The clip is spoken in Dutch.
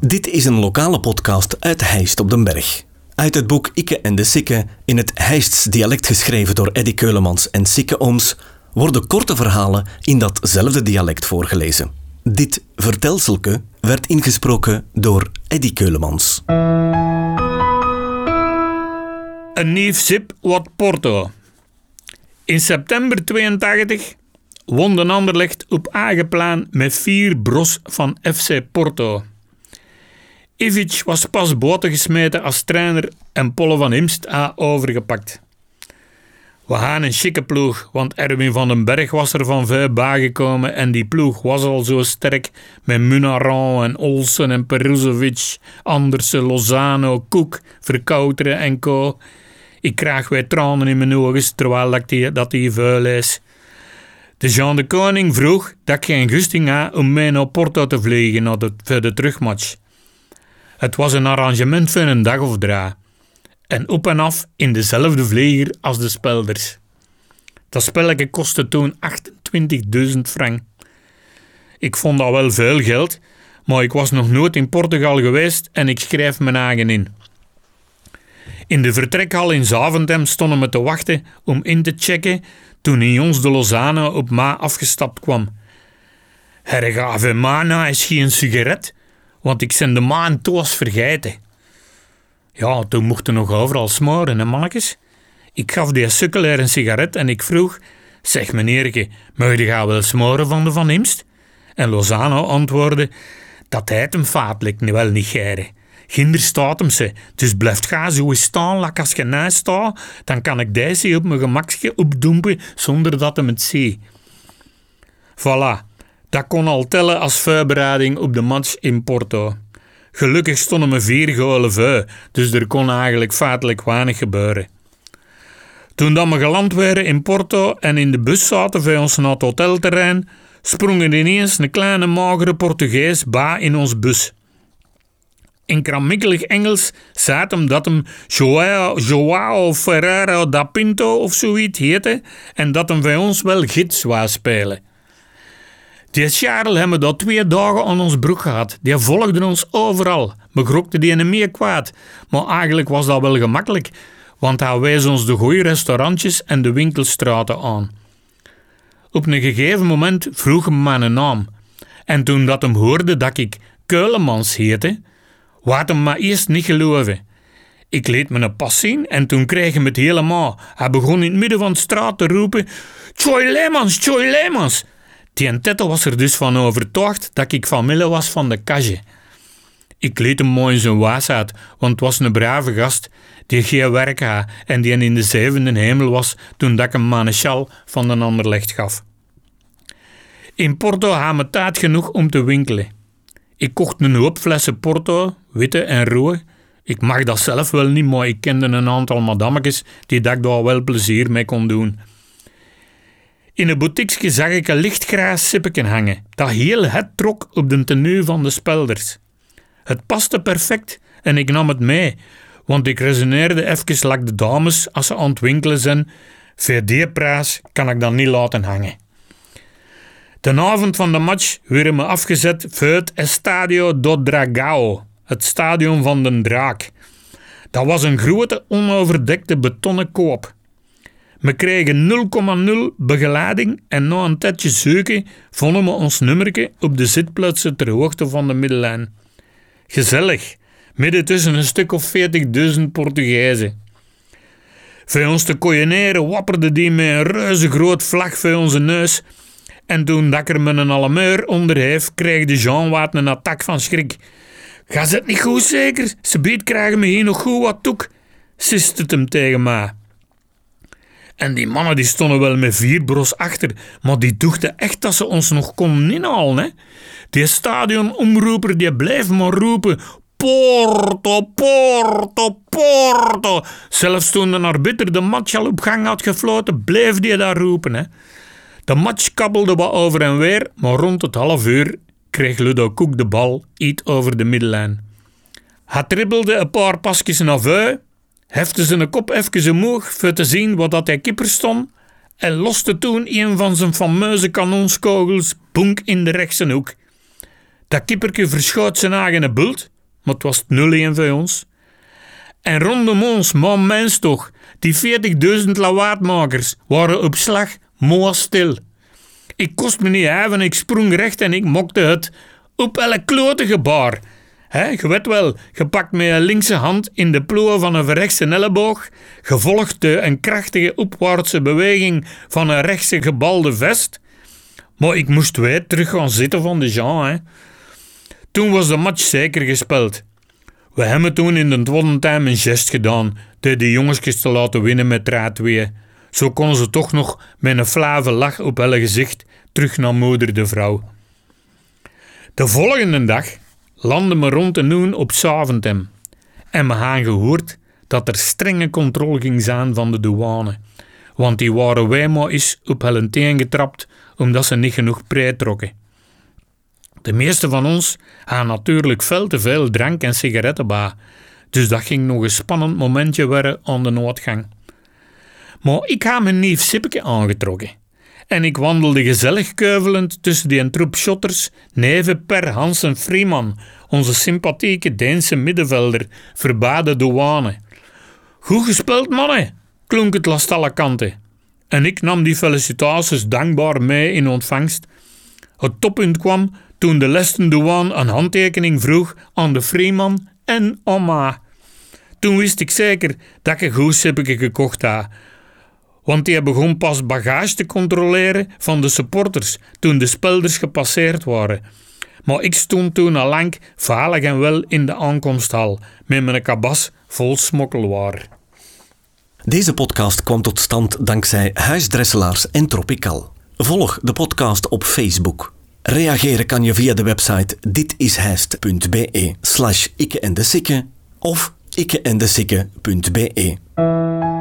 Dit is een lokale podcast uit Heist op den Berg. Uit het boek Ikke en de Sikke, in het Heists dialect geschreven door Eddy Keulemans en Sikke Ooms, worden korte verhalen in datzelfde dialect voorgelezen. Dit vertelselke werd ingesproken door Eddy Keulemans. Een nieuw zip wat Porto. In september 82 won de Anderlecht op Ageplaan met vier bros van FC Porto. Ivic was pas boten gesmeten als trainer en Polle van Imst a overgepakt. We gaan een chique ploeg, want Erwin van den Berg was er van vuil bijgekomen en die ploeg was al zo sterk met Munaran en Olsen en Peruzovic, Andersen, Lozano, Koek, Verkouteren en co. Ik krijg weer tranen in mijn ogen terwijl dat die, dat die vuil is. De Jean de Koning vroeg dat ik geen gusting had om mee naar Porto te vliegen naar de, voor de terugmatch. Het was een arrangement van een dag of drie. En op en af in dezelfde vlieger als de spelders. Dat spelletje kostte toen 28.000 frank. Ik vond dat wel veel geld, maar ik was nog nooit in Portugal geweest en ik schreef mijn eigen in. In de vertrekhal in Zaventem stonden we te wachten om in te checken toen Jons de Lozano op Ma afgestapt kwam. Hergave Mana is geen sigaret, want ik zijn de maan toos vergeten. Ja, toen mochten nog overal smoren, hè mannetjes? Ik gaf die sukkelaar een sigaret en ik vroeg, zeg meneerke, mag je wel smoren van de Van Imst? En Lozano antwoordde, dat hij hem vaatelijk niet wel niet geren. Ginder staat hem ze, dus blijft ga zo staan, lak als je naast staat, dan kan ik deze op mijn gemakje opdoempen zonder dat hem het zie. Voilà, dat kon al tellen als voorbereiding op de match in Porto. Gelukkig stonden me vier golen vuil, dus er kon eigenlijk feitelijk weinig gebeuren. Toen dat we geland waren in Porto en in de bus zaten voor ons naar het hotelterrein, sprong er ineens een kleine magere Portugees ba in ons bus. In kramikkelig Engels zei hem dat hem Joao, Joao Ferreira da Pinto of zoiets heette en dat hem bij ons wel gids wou spelen. Die Charles hebben dat twee dagen aan ons broek gehad. Die volgde ons overal. We grokten die in meer kwaad. Maar eigenlijk was dat wel gemakkelijk, want hij wees ons de goede restaurantjes en de winkelstraten aan. Op een gegeven moment vroeg hem mijn naam. En toen dat hem hoorde dat ik Keulemans heette, wou hem maar eerst niet geloven. Ik leed me een pas zien en toen kreeg hij het helemaal. Hij begon in het midden van de straat te roepen: Choi Lemans, Choi Lemans. Die Tette was er dus van overtuigd dat ik familie was van de kage. Ik leed hem mooi in zijn waasheid, want het was een brave gast die geen werk had en die in de zevende hemel was toen dat ik hem sjal van een ander licht gaf. In Porto had me tijd genoeg om te winkelen. Ik kocht een hoop flessen Porto, witte en rode. Ik mag dat zelf wel niet, maar ik kende een aantal madammetjes die dat ik daar wel plezier mee kon doen. In een boutiqueje zag ik een lichtgraas sippeken hangen, dat heel het trok op de tenue van de spelders. Het paste perfect en ik nam het mee, want ik resoneerde even lak de dames als ze aan het winkelen zijn. Prijs kan ik dat niet laten hangen. De avond van de match werden we afgezet het Estadio do Dragao, het stadion van de draak. Dat was een grote onoverdekte betonnen koop. We kregen 0,0 begeleiding en na een tijdje zoeken vonden we ons nummerke op de zitplaatsen ter hoogte van de middellijn. Gezellig, midden tussen een stuk of 40.000 Portugezen. Voor ons te kojeneren wapperde die met een reuze groot vlag voor onze neus. En toen dat er met een alameur onder heeft, kreeg de Jean wat een attack van schrik. Gaat het niet goed zeker? Ze biedt krijgen me hier nog goed wat toek, sist het hem tegen mij. En die mannen die stonden wel met vier bros achter, maar die dachten echt dat ze ons nog konden inhalen. Hè? Die stadionomroeper die bleef maar roepen: Porto, Porto, Porto. Zelfs toen de arbiter de match al op gang had gefloten, bleef die daar roepen. Hè? De match kabbelde wat over en weer, maar rond het half uur kreeg Ludo Koek de bal iets over de middellijn. Hij dribbelde een paar pasjes naar vuil hefte zijn kop even omhoog voor te zien wat dat hij kipper stond en loste toen een van zijn fameuze kanonskogels bonk in de rechtse hoek. Dat kipperke verschoot zijn eigen bult, maar het was 0-1 voor ons. En rondom ons, man mens toch, die 40.000 lawaadmakers waren op slag mooi stil. Ik kost me niet even, ik sprong recht en ik mokte het op elk klote gebaar. He, je wel, gepakt met een linkse hand in de ploer van een verrechtse elleboog, gevolgd door een krachtige opwaartse beweging van een rechtse gebalde vest. Maar ik moest weer terug gaan zitten van de Jean. Toen was de match zeker gespeeld. We hebben toen in de tweede time een gest gedaan, door de jongetjes te laten winnen met 3-2. Zo konden ze toch nog met een flave lach op hun gezicht terug naar moeder de vrouw. De volgende dag landden we rond de noen op Saventem. En we hebben gehoord dat er strenge controle ging zijn van de douane. Want die waren wij maar eens op hun teen getrapt omdat ze niet genoeg prei trokken. De meeste van ons hadden natuurlijk veel te veel drank en sigaretten bij, dus dat ging nog een spannend momentje worden aan de noodgang. Maar ik had mijn nieuw Sippeke aangetrokken. En ik wandelde gezellig keuvelend tussen die troep shotters, neven per Hansen Freeman, onze sympathieke Deense middenvelder, verbaden douane. Goed gespeeld, mannen, klonk het last alle kanten. En ik nam die felicitaties dankbaar mee in ontvangst. Het toppunt kwam toen de lesten douane een handtekening vroeg aan de Freeman en Oma. Toen wist ik zeker dat ik een goed gekocht had want die begon pas bagage te controleren van de supporters toen de spelders gepasseerd waren. Maar ik stond toen al lang veilig en wel in de aankomsthal met mijn kabas vol smokkelwaar. Deze podcast kwam tot stand dankzij Huisdresselaars en Tropical. Volg de podcast op Facebook. Reageren kan je via de website ditishijst.be slash ikke en de of ikkeendesikke.be.